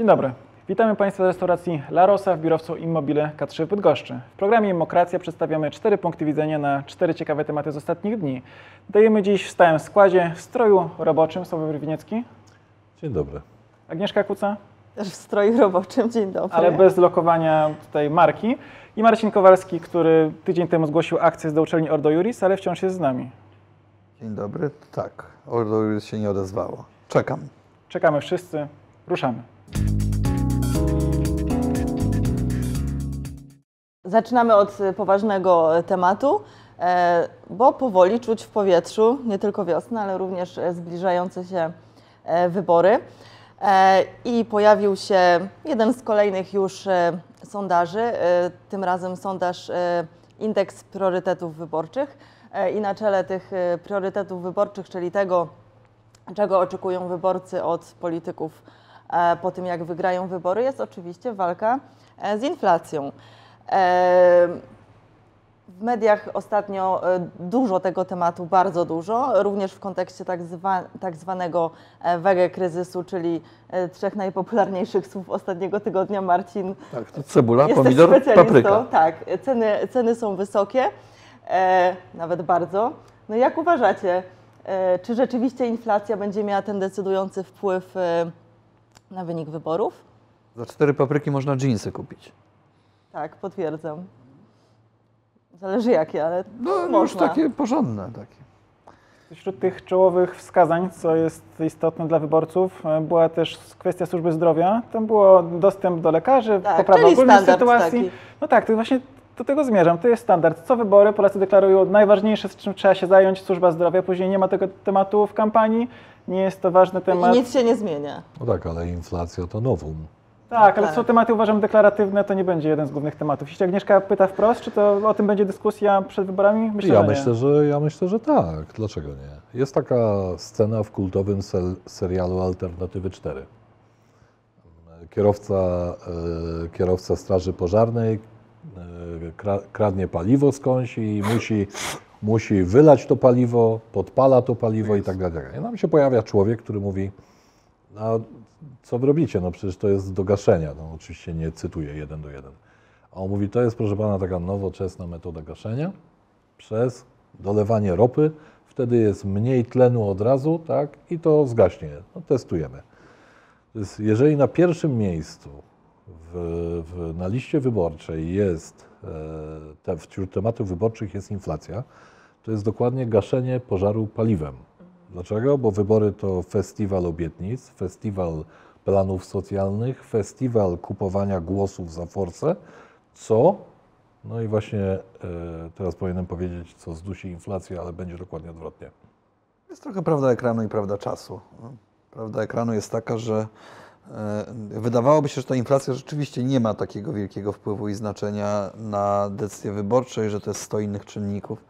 Dzień dobry. Witamy Państwa z restauracji La Rosa w biurowcu Immobile K3 w Bydgoszczy. W programie Immokracja przedstawiamy cztery punkty widzenia na cztery ciekawe tematy z ostatnich dni. Dajemy dziś w stałym składzie w stroju roboczym Sławomir Winiecki, Dzień dobry. Agnieszka Kuca, Też w stroju roboczym, dzień dobry. ale bez lokowania tutaj marki i Marcin Kowalski, który tydzień temu zgłosił akcję do uczelni Ordo Juris, ale wciąż jest z nami. Dzień dobry. Tak, Ordo już się nie odezwało. Czekam. Czekamy wszyscy, ruszamy. Zaczynamy od y, poważnego y, tematu, e, bo powoli czuć w powietrzu nie tylko wiosnę, ale również e, zbliżające się e, wybory. E, I pojawił się jeden z kolejnych już e, sondaży, e, tym razem sondaż e, Indeks Priorytetów Wyborczych. E, I na czele tych e, priorytetów wyborczych, czyli tego, czego oczekują wyborcy od polityków e, po tym, jak wygrają wybory, jest oczywiście walka e, z inflacją. E, W mediach ostatnio e, dużo tego tematu, bardzo dużo, również w kontekście tak, zwa, tak zwanego e, wege kryzysu, czyli e, trzech najpopularniejszych słów ostatniego tygodnia. Marcin, Tak, to cebula, pomidor, papryka. Tak, ceny, ceny są wysokie, e, nawet bardzo. No jak uważacie, e, czy rzeczywiście inflacja będzie miała ten decydujący wpływ e, na wynik wyborów? Za cztery papryki można dżinsy kupić. Tak, potwierdzam. Zależy jakie, ale No już można. takie porządne. Takie. Wśród tych czołowych wskazań, co jest istotne dla wyborców, e, była też kwestia służby zdrowia. Tam było dostęp do lekarzy, Tak, poprawa ogólnej sytuacji. taki. No tak, to właśnie do tego zmierzam. To jest standard. Co wybory Polacy deklarują najważniejsze, z czym trzeba się zająć, służba zdrowia. Później nie ma tego tematu w kampanii. Nie jest to ważny temat. I nic się nie zmienia. No tak, ale inflacja to nowum. Tak, ale Tak. są tematy uważam deklaratywne, to nie będzie jeden z głównych tematów. Jeśli Agnieszka pyta wprost, czy to o tym będzie dyskusja przed wyborami? Myślę, ja, że myślę, że, ja myślę, że tak. Dlaczego nie? Jest taka scena w kultowym sel, serialu Alternatywy 4. Kierowca, e, kierowca straży pożarnej e, kra, kradnie paliwo skądś i musi, musi wylać to paliwo, podpala to paliwo i tak dalej. I nam się pojawia człowiek, który mówi, no, co wy robicie? No przecież to jest do gaszenia. No, oczywiście nie cytuję jeden do jeden. A on mówi, to jest proszę pana taka nowoczesna metoda gaszenia przez dolewanie ropy. Wtedy jest mniej tlenu od razu, tak? I to zgaśnie. No, testujemy. Jest, jeżeli na pierwszym miejscu w, w, na liście wyborczej jest, e, te, wśród tematów wyborczych jest inflacja, to jest dokładnie gaszenie pożaru paliwem. Dlaczego? Bo wybory to festiwal obietnic, festiwal planów socjalnych, festiwal kupowania głosów za forsę, co, no i właśnie e, teraz powinienem powiedzieć, co zdusi inflację, ale będzie dokładnie odwrotnie. Jest trochę prawda ekranu i prawda czasu. Prawda ekranu jest taka, że e, wydawałoby się, że ta inflacja rzeczywiście nie ma takiego wielkiego wpływu i znaczenia na decyzje wyborcze i że to jest 100 innych czynników.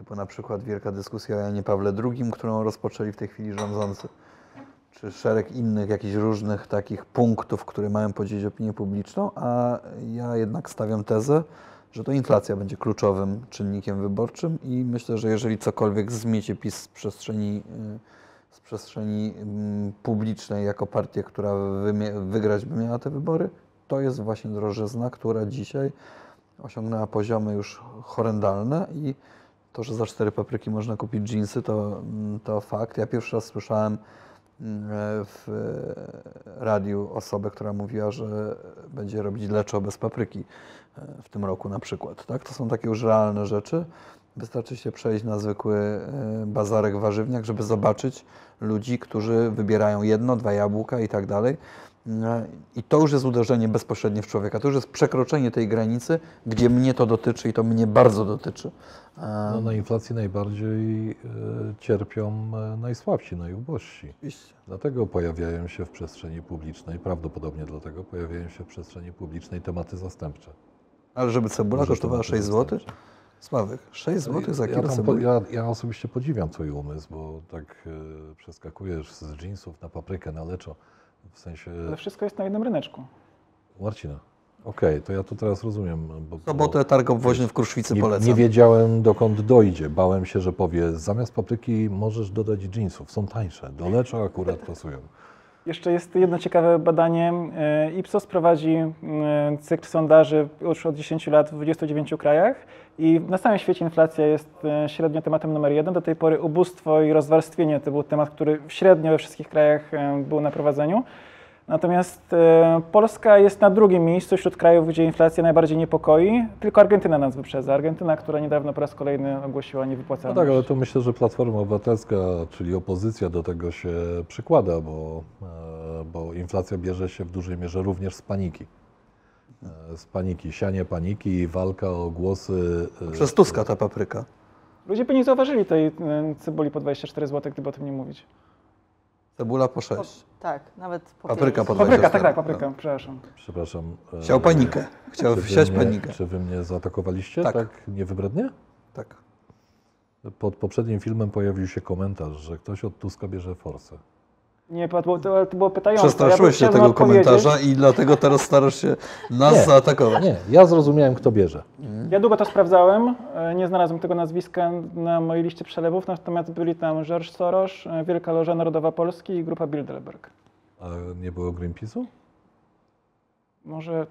Typu na przykład wielka dyskusja o Janie Pawle II, którą rozpoczęli w tej chwili rządzący. czy szereg innych jakichś różnych takich punktów, które mają podzielić opinię publiczną, a ja jednak stawiam tezę, że to inflacja będzie kluczowym czynnikiem wyborczym i myślę, że jeżeli cokolwiek zmiecie PiS z przestrzeni, y, z przestrzeni mm, publicznej jako partię, która wygrać by miała te wybory, to jest właśnie drożyzna, która dzisiaj osiągnęła poziomy już horrendalne i to, że za cztery papryki można kupić jeansy, to, mm, to fakt. Ja pierwszy raz słyszałem mm, w e, radiu osobę, która mówiła, że będzie robić leczo bez papryki e, w tym roku na przykład. Tak? To są takie już realne rzeczy. Wystarczy się przejść na zwykły e, bazarek warzywniak, żeby zobaczyć ludzi, którzy wybierają jedno, dwa jabłka i tak dalej. E, I to już jest uderzenie bezpośrednie w człowieka. To już jest przekroczenie tej granicy, gdzie mnie to dotyczy i to mnie bardzo dotyczy. E, No, na inflacji najbardziej e, cierpią e, najsłabsi, najubożsi. Oczywiście. Dlatego pojawiają się w przestrzeni publicznej, prawdopodobnie dlatego pojawiają się w przestrzeni publicznej tematy zastępcze. Ale żeby cebula kosztowała tematy 6 zł? Sławek, 6 zł za ja, kilo tam po, ja, ja osobiście podziwiam Twój umysł, bo tak e, przeskakujesz z jeansów na paprykę, na leczo, w sensie Ale wszystko jest na jednym ryneczku. Marcina. Okej, to ja to teraz rozumiem. Bo, sobotę targ obwoźny w Kruszwicy nie, polecam. nie wiedziałem dokąd dojdzie. Bałem się, że powie, zamiast papryki możesz dodać jeansów, są tańsze. Do lecza akurat pasują. Jeszcze jest jedno ciekawe badanie. E, Ipsos prowadzi e, cykl sondaży już od 10 lat w 29 krajach i na całym świecie inflacja jest e, średnio tematem numer jeden. Do tej pory ubóstwo i rozwarstwienie to był temat, który średnio we wszystkich krajach był na prowadzeniu. Natomiast e, Polska jest na drugim miejscu wśród krajów, gdzie inflacja najbardziej niepokoi. Tylko Argentyna nas wyprzedza. Argentyna, która niedawno po raz kolejny ogłosiła No niewypłacalność. tak, ale to myślę, że Platforma Obywatelska, czyli opozycja do tego się przykłada, bo, e, bo inflacja bierze się w dużej mierze również z paniki. E, Z paniki, sianie paniki i walka o głosy. Przez Tuska ta papryka. Ludzie by nie zauważyli tej cebuli po 24 zł, gdyby o tym nie mówić. Cebula po 6. Tak, nawet po Papryka po Papryka, 24. tak, tak, papryka, przepraszam. Przepraszam. e, Chciał panikę. Chciał czy wy wsiać mnie- panikę. Czy wy mnie zaatakowaliście? Tak. Tak, niewybrednie? Tak. Pod poprzednim filmem pojawił się komentarz, że ktoś od Tuska bierze forsę. Nie, to, było- to, to było pytające. Przestraszyłeś się chciałbym tego komentarza i dlatego teraz starasz się nas Nie. zaatakować. Nie, ja zrozumiałem, kto bierze. Ja długo to sprawdzałem, e, nie znalazłem tego nazwiska na mojej liście przelewów, natomiast byli tam George Soros, e, Wielka Loża Narodowa Polski i grupa Bilderberg. A nie było Greenpeace'u? Może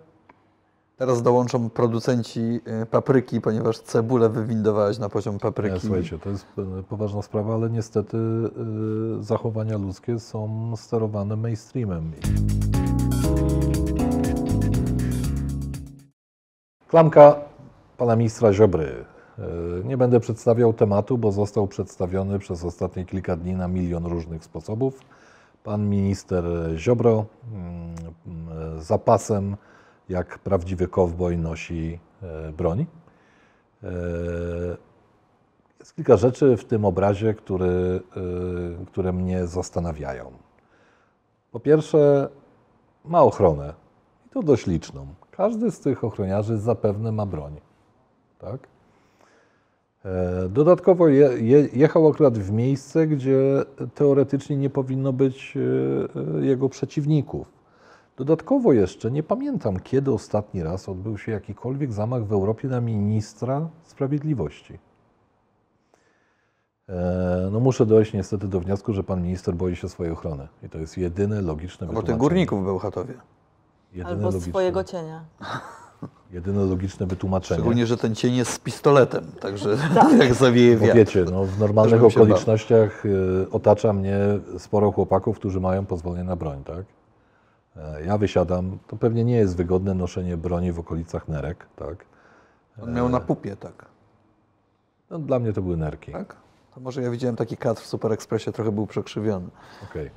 Teraz dołączą producenci y, papryki, ponieważ cebulę wywindowałeś na poziom papryki. Nie, słuchajcie, to jest e, poważna sprawa, ale niestety e, zachowania ludzkie są sterowane mainstreamem. Klamka pana ministra Ziobry. Nie będę przedstawiał tematu, bo został przedstawiony przez ostatnie kilka dni na milion różnych sposobów. Pan minister Ziobro mm, zapasem, jak prawdziwy kowboj, nosi e, broń. E, jest kilka rzeczy w tym obrazie, który, y, które mnie zastanawiają. Po pierwsze, ma ochronę i to dość liczną. Każdy z tych ochroniarzy zapewne ma broń. Tak? E, Dodatkowo je, je, jechał akurat w miejsce, gdzie teoretycznie nie powinno być e, e, jego przeciwników. Dodatkowo jeszcze nie pamiętam, kiedy ostatni raz odbył się jakikolwiek zamach w Europie na ministra sprawiedliwości. E, No muszę dojść niestety do wniosku, że pan minister boi się swojej ochrony. I to jest jedyne logiczne Bo tych wytłumaczenie. górników w Bełchatowie. Jedyne Albo logiczne, swojego cienia. jedyne logiczne wytłumaczenie. Szczególnie, że ten cień jest z pistoletem, także jak zawieje Bo wiatr. wiecie, no, w normalnych okolicznościach y, otacza mnie sporo chłopaków, którzy mają pozwolenie na broń, tak? E, Ja wysiadam, to pewnie nie jest wygodne noszenie broni w okolicach nerek, tak? On miał na pupie, tak. No, dla mnie to były nerki. tak? To może ja widziałem taki kadr w Super Expressie, trochę był przekrzywiony. Okej.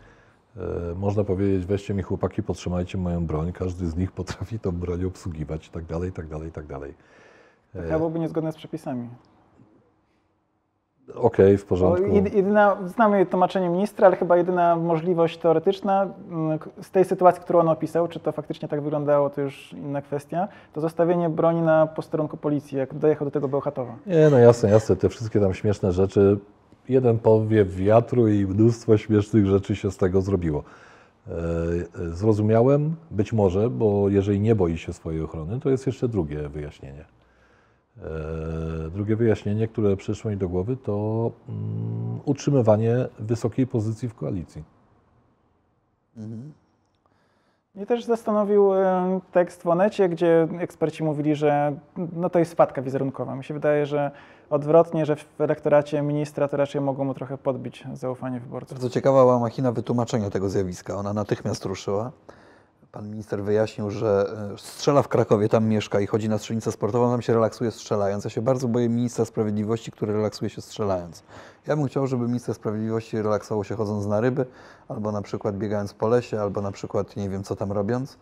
E, Można powiedzieć, weźcie mi chłopaki, podtrzymajcie moją broń, każdy z nich potrafi tą broń obsługiwać i tak dalej, i tak dalej, i tak dalej. to chyba byłoby niezgodne z przepisami. Okej, w Bo porządku. jed- jedyna, znamy tłumaczenie ministra, ale chyba jedyna możliwość teoretyczna mm, z tej sytuacji, którą on opisał, czy to faktycznie tak wyglądało, to już inna kwestia, to zostawienie broni na posterunku policji, jak dojechał do tego Bełchatowa. Nie, no jasne, jasne, te wszystkie tam śmieszne rzeczy. Jeden powiew wiatru i mnóstwo śmiesznych rzeczy się z tego zrobiło. E, Zrozumiałem, być może, bo jeżeli nie boi się swojej ochrony, to jest jeszcze drugie wyjaśnienie. E, Drugie wyjaśnienie, które przyszło mi do głowy, to mm, utrzymywanie wysokiej pozycji w koalicji. Mnie też zastanowił e, tekst w Onecie, gdzie eksperci mówili, że no to jest spadka wizerunkowa. Mi się wydaje, że odwrotnie, że w elektoracie ministra to raczej mogło mu trochę podbić zaufanie wyborców. Bardzo ciekawa była machina wytłumaczenia tego zjawiska. Ona natychmiast ruszyła. Pan minister wyjaśnił, że e, strzela w Krakowie, tam mieszka i chodzi na strzelnicę sportową, tam się relaksuje strzelając. Ja się bardzo boję ministra sprawiedliwości, który relaksuje się strzelając. Ja bym chciał, żeby minister sprawiedliwości relaksował się chodząc na ryby, albo na przykład biegając po lesie, albo na przykład nie wiem co tam robiąc.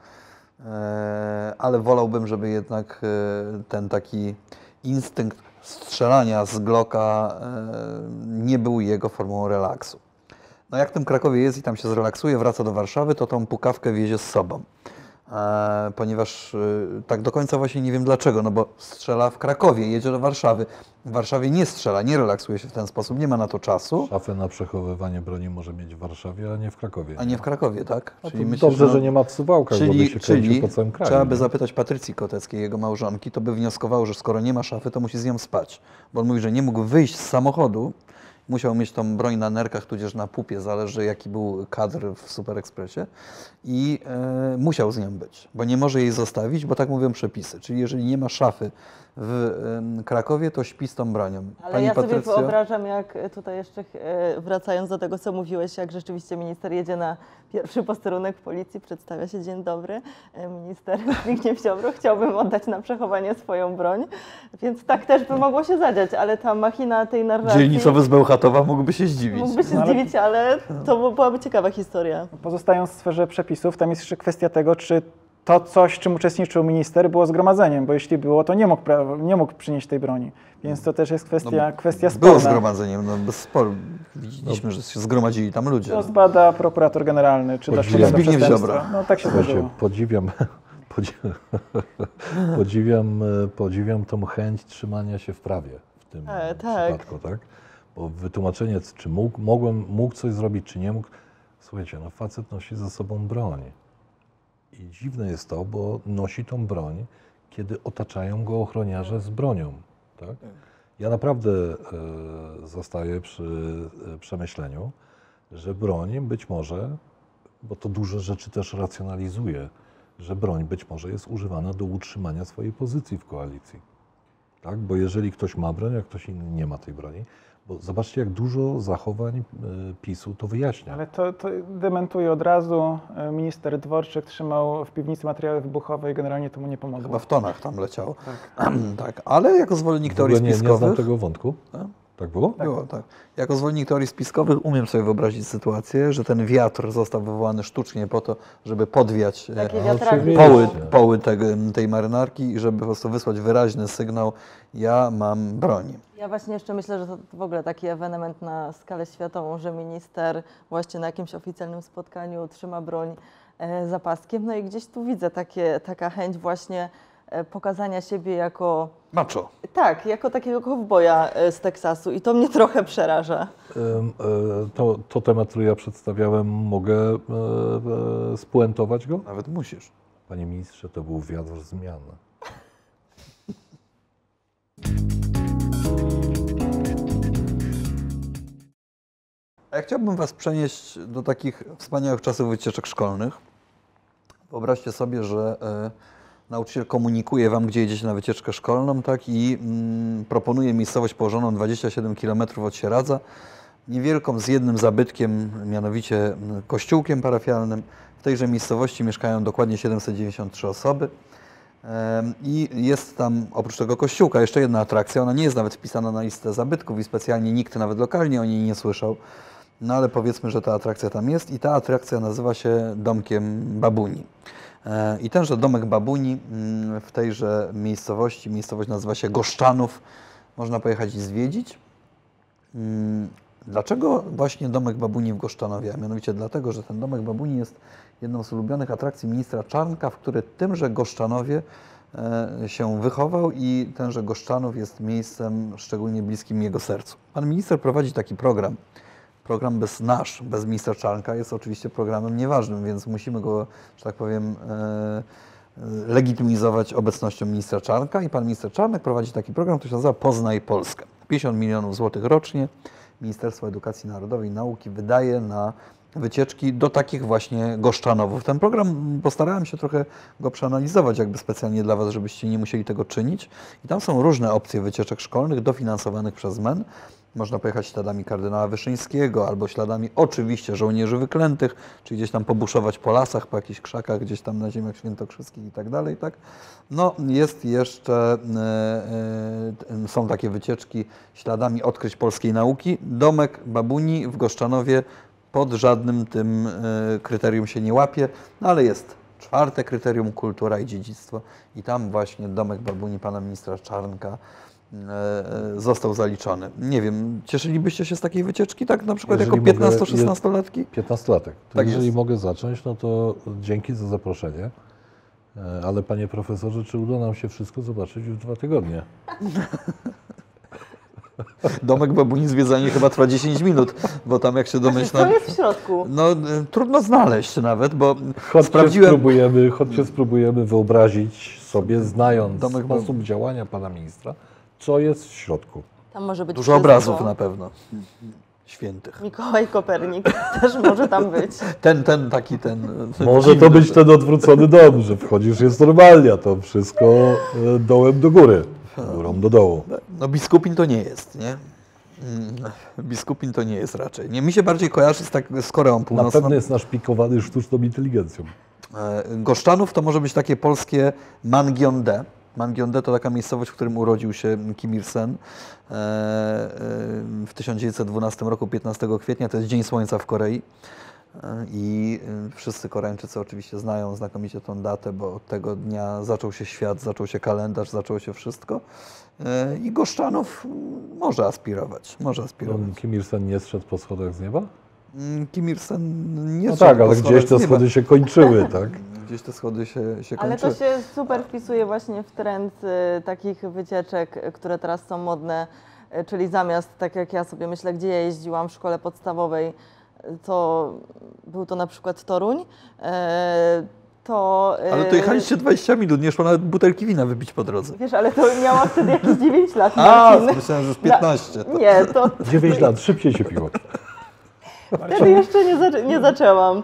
E, Ale wolałbym, żeby jednak e, ten taki instynkt strzelania z Glocka nie był jego formą relaksu. No jak w tym Krakowie jest i tam się zrelaksuje, wraca do Warszawy, to tą pukawkę wiezie z sobą. E, ponieważ e, tak do końca właśnie nie wiem dlaczego, no bo strzela w Krakowie, jedzie do Warszawy. W Warszawie nie strzela, nie relaksuje się w ten sposób, nie ma na to czasu, Szafę na przechowywanie broni może mieć w Warszawie, a nie w Krakowie. a nie w Krakowie, tak? No to myślisz, dobrze, no- że nie ma w Suwałkach, bo by Czyli, się czyli po całym kraju. trzeba by zapytać Patrycji Koteckiej, jego małżonki, to by wnioskował, że skoro nie ma szafy, to musi z nią spać. Bo on mówi, że nie mógł wyjść z samochodu, musiał mieć tą broń na nerkach, tudzież na pupie, zależy jaki był kadr w Super Expressie i e, musiał z nią być, bo nie może jej zostawić, bo tak mówią przepisy. Czyli jeżeli nie ma szafy w Krakowie, to śpi z tą bronią. Ale ja sobie wyobrażam, jak tutaj jeszcze e, wracając do tego, co mówiłeś, jak rzeczywiście minister jedzie na pierwszy posterunek policji, przedstawia się dzień dobry. e, Minister Zbigniew Ziobro chciałbym oddać na przechowanie swoją broń, więc tak też by mogło się zadziać, ale ta machina tej narracji Dzielnicowy z Bełchatowa mógłby się zdziwić. mógłby się No ale- zdziwić, ale to by- byłaby ciekawa historia. Pozostając w sferze przepisów, tam jest jeszcze kwestia tego, czy to coś, czym uczestniczył minister, było zgromadzeniem, bo jeśli było, to nie mógł, nie mógł przynieść tej broni. Więc to też jest kwestia, kwestia No, Było sporna. zgromadzeniem, no bez sporu. Widzieliśmy, że się zgromadzili tam ludzie. To zbada prokurator generalny, czy doszło do Zbigniew przestępstwa. Ziobro. No tak się Słuchajcie, zdarzyło. podziwiam, podzi- podziwiam, e, podziwiam tą chęć trzymania się w prawie w tym E, tak. przypadku, tak? Bo wytłumaczenie, czy mógł, mogłem, mógł coś zrobić, czy nie mógł. Słuchajcie, no facet nosi ze sobą broń. I dziwne jest to, bo nosi tą broń, kiedy otaczają go ochroniarze z bronią, tak? Ja naprawdę e, zostaję przy e, przemyśleniu, że broń być może, bo to duże rzeczy też racjonalizuje, że broń być może jest używana do utrzymania swojej pozycji w koalicji. Tak? Bo jeżeli ktoś ma broń, a ktoś inny nie ma tej broni, bo zobaczcie, jak dużo zachowań e, PiSu to wyjaśnia. Ale to, to dementuje od razu. E, Minister Dworczyk trzymał w piwnicy materiały wybuchowe i generalnie to mu nie pomogło. Chyba w tonach tam leciało. Tak, ale jako zwolennik teorii nie, nie znam spiskowych... tego wątku. Tak? Tak było? Było, tak. Jako zwolennik teorii spiskowych umiem sobie wyobrazić sytuację, że ten wiatr został wywołany sztucznie po to, żeby podwiać e, poły, poły tej marynarki i żeby po prostu wysłać wyraźny sygnał, ja mam broń. Ja właśnie jeszcze myślę, że to w ogóle taki ewenement na skalę światową, że minister właśnie na jakimś oficjalnym spotkaniu trzyma broń e, za paskiem. No i gdzieś tu widzę takie, taka chęć właśnie pokazania siebie jako, Macho. tak, jako takiego kowboja e, z Teksasu i to mnie trochę przeraża. E, To, to temat, który ja przedstawiałem, mogę e, e, spuentować go? Nawet musisz. Panie ministrze, to był wiatr zmian. A ja chciałbym Was przenieść do takich wspaniałych czasów wycieczek szkolnych. Wyobraźcie sobie, że e, nauczyciel komunikuje Wam, gdzie jedziecie na wycieczkę szkolną, tak, i mm, proponuje miejscowość położoną 27 km od Sieradza, niewielką, z jednym zabytkiem, mianowicie mm, kościółkiem parafialnym. W tejże miejscowości mieszkają dokładnie 793 osoby. I jest tam oprócz tego kościółka jeszcze jedna atrakcja. Ona nie jest nawet wpisana na listę zabytków i specjalnie nikt nawet lokalnie o niej nie słyszał. No ale powiedzmy, że ta atrakcja tam jest i ta atrakcja nazywa się Domkiem Babuni. E, I tenże domek Babuni mm, w tejże miejscowości, miejscowość nazywa się Goszczanów, można pojechać i zwiedzić. Mm, Dlaczego właśnie domek Babuni w Goszczanowie? A mianowicie dlatego, że ten domek Babuni jest jedną z ulubionych atrakcji ministra Czarnka, w który tymże Goszczanowie e, się wychował i tenże Goszczanów jest miejscem szczególnie bliskim jego sercu. Pan minister prowadzi taki program. Program bez nasz, bez ministra Czarnka jest oczywiście programem nieważnym, więc musimy go, że tak powiem, e, legitymizować obecnością ministra Czarnka i pan minister Czarnek prowadzi taki program, który się nazywa Poznaj Polskę. 50 milionów złotych rocznie Ministerstwo Edukacji Narodowej i Nauki wydaje na wycieczki do takich właśnie Goszczanowów. Ten program postarałem się trochę go przeanalizować jakby specjalnie dla Was, żebyście nie musieli tego czynić. I tam są różne opcje wycieczek szkolnych dofinansowanych przez MEN. Można pojechać śladami kardynała Wyszyńskiego albo śladami oczywiście żołnierzy wyklętych, czy gdzieś tam pobuszować po lasach, po jakichś krzakach, gdzieś tam na ziemiach świętokrzyskich i tak dalej, tak? No, jest jeszcze, e, e, są takie wycieczki śladami odkryć polskiej nauki. Domek Babuni w Goszczanowie pod żadnym tym e, kryterium się nie łapie, no ale jest czwarte kryterium kultura i dziedzictwo i tam właśnie domek Babuni pana ministra Czarnka został zaliczony. Nie wiem, cieszylibyście się z takiej wycieczki, tak na przykład Jeżeli jako mogę- 15-16-latki? 15-latek. To Tak jeżeli jest. mogę zacząć, no to dzięki za zaproszenie. E, Ale panie profesorze, czy uda nam się wszystko zobaczyć w dwa tygodnie? Domek Babuni zwiedzanie chyba trwa 10 minut, bo tam jak się Co domyślam, jest w środku? no e, trudno znaleźć nawet, bo Chodźcie sprawdziłem, spróbujemy, chodźcie spróbujemy wyobrazić sobie, znając Domek sposób działania pana ministra, co jest w środku. Tam może być Dużo obrazów na pewno. Świętych. Mikołaj Kopernik też może tam być. Ten, ten taki, ten. Może to być ten odwrócony dom, że wchodzisz jest normalnie, a to wszystko e, dołem do góry, górą do dołu. No biskupin to nie jest, nie? Mm, Biskupin to nie jest raczej. Nie, mi się bardziej kojarzy z, tak, z Koreą Na Północną. pewno jest naszpikowany sztuczną inteligencją. E, Goszczanów to może być takie polskie Mangyeondae. Mangyeondae to taka miejscowość, w którym urodził się Kim Il-sen e, e, w 1912 roku, 15 kwietnia. To jest Dzień Słońca w Korei. E, I wszyscy Koreańczycy oczywiście znają znakomicie tą datę, bo od tego dnia zaczął się świat, zaczął się kalendarz, zaczęło się wszystko. I Goszczanów może aspirować, może aspirować. Kim Il-sen nie zszedł po schodach z nieba? Mm, Kim Il-sen nie No tak, ale gdzieś te schody się kończyły, tak? Gdzieś te schody się, się Ale kończyły. to się super wpisuje właśnie w trend y, takich wycieczek, y, które teraz są modne, y, czyli zamiast, tak jak ja sobie myślę, gdzie ja jeździłam w szkole podstawowej, y, to był to na przykład Toruń, y, to... y, Ale to jechaliście 20 minut, nie szło nawet butelki wina wypić po drodze. Wiesz, ale to miałam wtedy jakieś 9 lat, A, myślałem, że już Na- 15. To... Nie, to 9 lat, szybciej się piło. Wtedy jeszcze nie, zaczę- nie zaczęłam.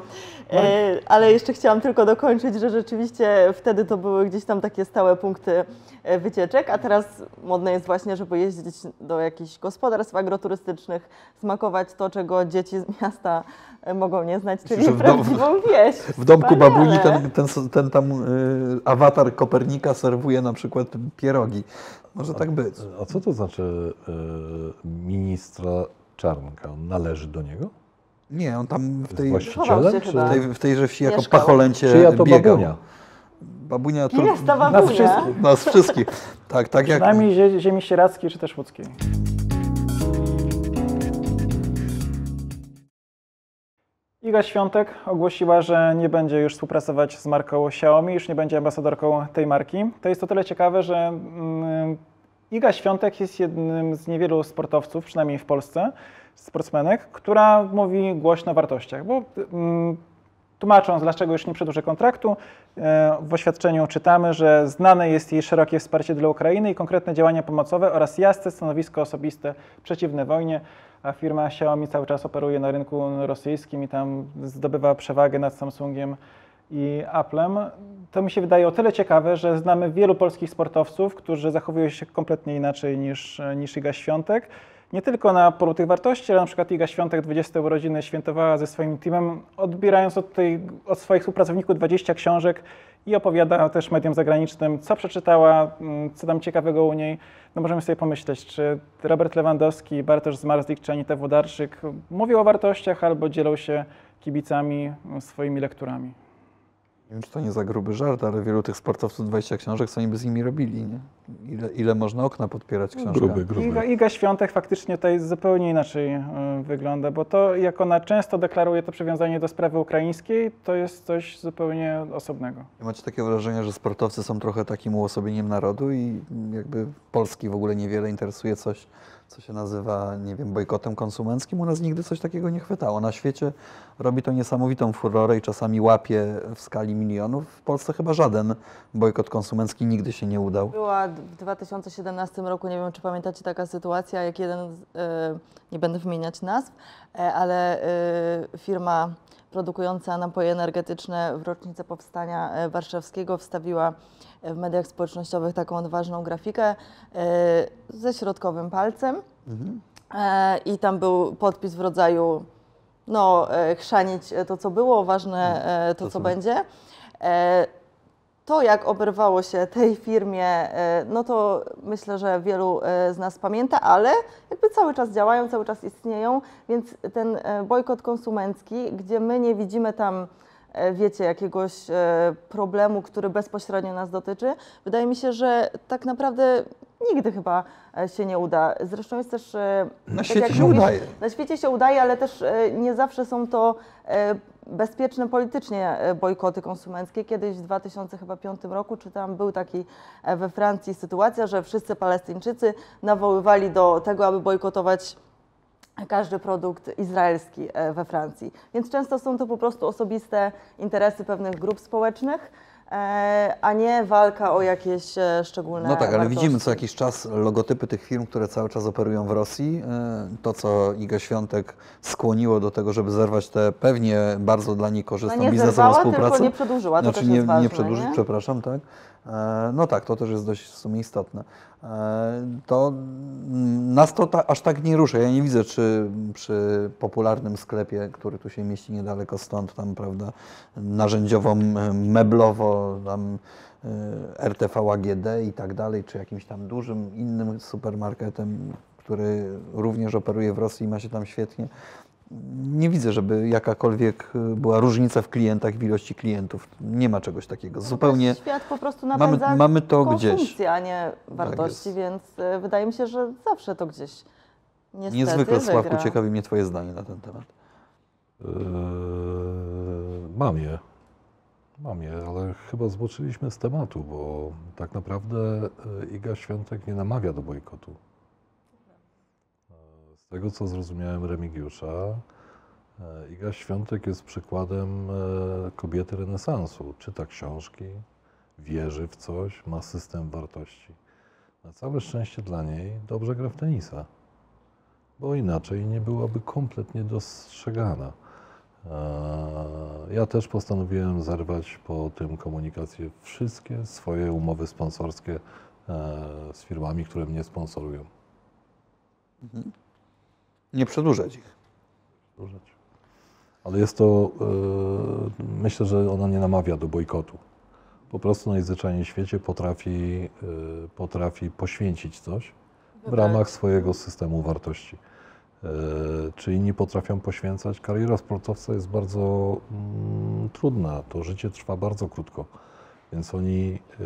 E, ale jeszcze chciałam tylko dokończyć, że rzeczywiście wtedy to były gdzieś tam takie stałe punkty e, wycieczek, a teraz modne jest właśnie, żeby jeździć do jakichś gospodarstw agroturystycznych, smakować to, czego dzieci z miasta e, mogą nie znać, czyli dom- prawdziwą wieś. W domku babuni ten, ten, ten tam y, awatar Kopernika serwuje na przykład pierogi. Może tak być. A co to znaczy e, ministra Czarnka? On należy do niego? Nie, on tam w tej, w właścicielem? Czy... chyba. tej, w tejże wsi jako Mieszkał. pacholęcie Czyja to biegał. babunia? Babunia Kim jest ta Nas babunia? wszystkich. Nas wszystkich. Tak, tak jak... Przynajmniej zie- ziemi sieradzkiej czy też łódzkiej. Iga Świątek ogłosiła, że nie będzie już współpracować z marką Xiaomi, już nie będzie ambasadorką tej marki. To jest o tyle ciekawe, że mm, Iga Świątek jest jednym z niewielu sportowców, przynajmniej w Polsce, sportsmenek, która mówi głośno o wartościach, bo mm, Tłumacząc, dlaczego już nie przedłuży kontraktu, e, w oświadczeniu czytamy, że znane jest jej szerokie wsparcie dla Ukrainy i konkretne działania pomocowe oraz jasne stanowisko osobiste przeciwne wojnie, a firma Xiaomi cały czas operuje na rynku rosyjskim i tam zdobywa przewagę nad Samsungiem i Applem. To mi się wydaje o tyle ciekawe, że znamy wielu polskich sportowców, którzy zachowują się kompletnie inaczej niż, niż Iga Świątek. Nie tylko na polu tych wartości, ale na przykład Iga Świątek 20 urodziny świętowała ze swoim teamem, odbierając od, tej, od swoich współpracowników 20 książek i opowiada też mediom zagranicznym, co przeczytała, mm, co tam ciekawego u niej. No możemy sobie pomyśleć, czy Robert Lewandowski, Bartosz Zmarzlik czy Anita Włodarczyk mówią o wartościach albo dzielą się kibicami mm, swoimi lekturami. Nie wiem, czy to nie za gruby żart, ale wielu tych sportowców 20 książek, co oni by z nimi robili, nie? Ile, ile można okna podpierać książkami? Gruby, gruby. Iga, Iga Świątek faktycznie tutaj zupełnie inaczej y, wygląda, bo to jak ona często deklaruje to przywiązanie do sprawy ukraińskiej, to jest coś zupełnie osobnego. Nie Macie takie wrażenie, że sportowcy są trochę takim uosobieniem narodu i jakby Polski w ogóle niewiele interesuje coś, co się nazywa, nie wiem, bojkotem konsumenckim. U nas nigdy coś takiego nie chwytało. Na świecie robi to niesamowitą furorę i czasami łapie w skali milionów. W Polsce chyba żaden bojkot konsumencki nigdy się nie udał. Była w 2017 roku, nie wiem czy pamiętacie taka sytuacja, jak jeden, e, nie będę wymieniać nazw, e, ale e, firma produkująca napoje energetyczne w rocznicę powstania e, warszawskiego wstawiła e, w mediach społecznościowych taką odważną grafikę e, ze środkowym palcem. E, i tam był podpis w rodzaju no, chrzanić to, co było, ważne to, To, co co- będzie. To, jak oberwało się tej firmie, e, no to myślę, że wielu e, z nas pamięta, ale jakby cały czas działają, cały czas istnieją, więc ten e, bojkot konsumencki, gdzie my nie widzimy tam, wiecie, jakiegoś problemu, który bezpośrednio nas dotyczy, wydaje mi się, że tak naprawdę nigdy chyba e, się nie uda. Zresztą jest też... e, Na tak świecie się udaje. na świecie się udaje, ale też e, nie zawsze są to bezpieczne politycznie bojkoty konsumenckie. Kiedyś w 2005 roku, czy tam był taki we Francji sytuacja, że wszyscy Palestyńczycy nawoływali do tego, aby bojkotować każdy produkt izraelski we Francji. Więc często są to po prostu osobiste interesy pewnych grup społecznych. E, a nie walka o jakieś e, szczególne No tak, ale wartości. widzimy co jakiś czas logotypy tych firm, które cały czas operują w Rosji. E, To, co Iga Świątek skłoniło do tego, żeby zerwać tę pewnie bardzo dla niej no korzystną nie biznesową zerwała, współpracę. tylko nie przedłużyła, to Znaczy nie, ważne, nie przedłużyć, nie? przepraszam, tak. E, No tak, to też jest dość w sumie istotne. E, To nas to ta, aż tak nie rusza. Ja nie widzę, czy przy popularnym sklepie, który tu się mieści niedaleko stąd, tam prawda, narzędziowo, meblowo, tam e, RTV AGD i tak dalej, czy jakimś tam dużym innym supermarketem, który również operuje w Rosji i ma się tam świetnie. Nie widzę, żeby jakakolwiek y, była różnica w klientach, w ilości klientów. Nie ma czegoś takiego. Zupełnie. Świat po prostu Mamy- napędza mamy to konsumpcję, gdzieś. Tak a nie wartości, jest. więc e, wydaje mi się, że zawsze to gdzieś niestety Niezwykle, Sławku, wygra. ciekawi mnie Twoje zdanie na ten temat. Eee, mam je. Mam je, ale chyba zboczyliśmy z tematu, bo tak naprawdę e, Iga Świątek nie namawia do bojkotu. E, tego co zrozumiałem Remigiusza, e, Iga Świątek jest przykładem e, kobiety renesansu. Czyta książki, wierzy w coś, ma system wartości. Na całe szczęście dla niej dobrze gra w tenisa, bo inaczej nie byłaby kompletnie dostrzegana. Eee, Ja też postanowiłem zerwać po tym komunikację wszystkie swoje umowy sponsorskie z firmami, które mnie sponsorują. Nie przedłużać ich. Użyć. Ale jest to, eee, myślę, że ona nie namawia do bojkotu. Po prostu najzwyczajniej w świecie potrafi, eee, potrafi poświęcić coś w ramach swojego systemu wartości. Eee, Czy inni potrafią poświęcać? Kariera sportowca jest bardzo mm, trudna. To życie trwa bardzo krótko. Więc oni e,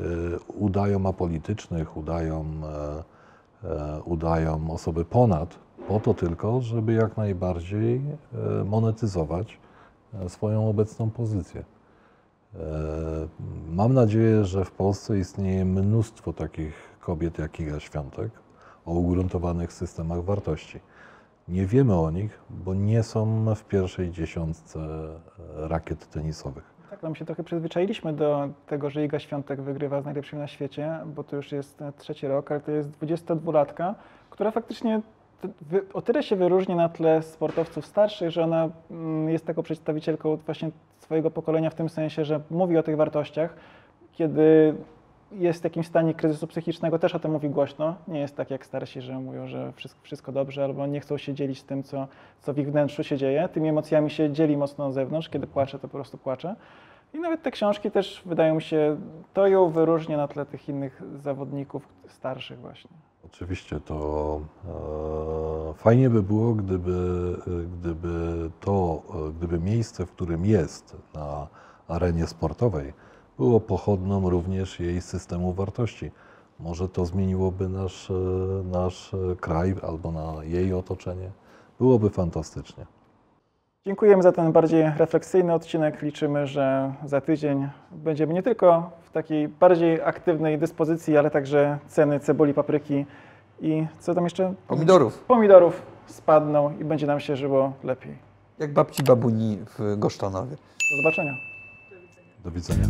udają apolitycznych, udają, e, e, udają osoby ponad, po to tylko, żeby jak najbardziej e, monetyzować e, swoją obecną pozycję. E, Mam nadzieję, że w Polsce istnieje mnóstwo takich kobiet jak Iga Świątek o ugruntowanych systemach wartości. Nie wiemy o nich, bo nie są w pierwszej dziesiątce rakiet tenisowych. Tak, no my się trochę przyzwyczailiśmy do tego, że Iga Świątek wygrywa z najlepszymi na świecie, bo to już jest trzeci rok, ale to jest 22-latka, która faktycznie o tyle się wyróżni na tle sportowców starszych, że ona mm, jest taką przedstawicielką właśnie swojego pokolenia w tym sensie, że mówi o tych wartościach, kiedy jest w jakimś stanie kryzysu psychicznego, też o tym mówi głośno. Nie jest tak jak starsi, że mówią, że wszystko, dobrze, albo nie chcą się dzielić tym, co, co w ich wnętrzu się dzieje. Tymi emocjami się dzieli mocno na zewnątrz. Kiedy płacze, to po prostu płacze. I nawet te książki też wydają mi się, to ją wyróżnia na tle tych innych zawodników starszych właśnie. Oczywiście to e, fajnie by było, gdyby, gdyby to, gdyby miejsce, w którym jest na arenie sportowej, było pochodną również jej systemu wartości. Może to zmieniłoby nasz, e, nasz kraj albo na jej otoczenie. Byłoby fantastycznie. Dziękujemy za ten bardziej refleksyjny odcinek. Liczymy, że za tydzień będziemy nie tylko w takiej bardziej aktywnej dyspozycji, ale także ceny cebuli, papryki i co tam jeszcze? Pomidorów. Pomidorów spadną i będzie nam się żyło lepiej. Jak babci babuni w Gosztanowie. Do zobaczenia. Do widzenia.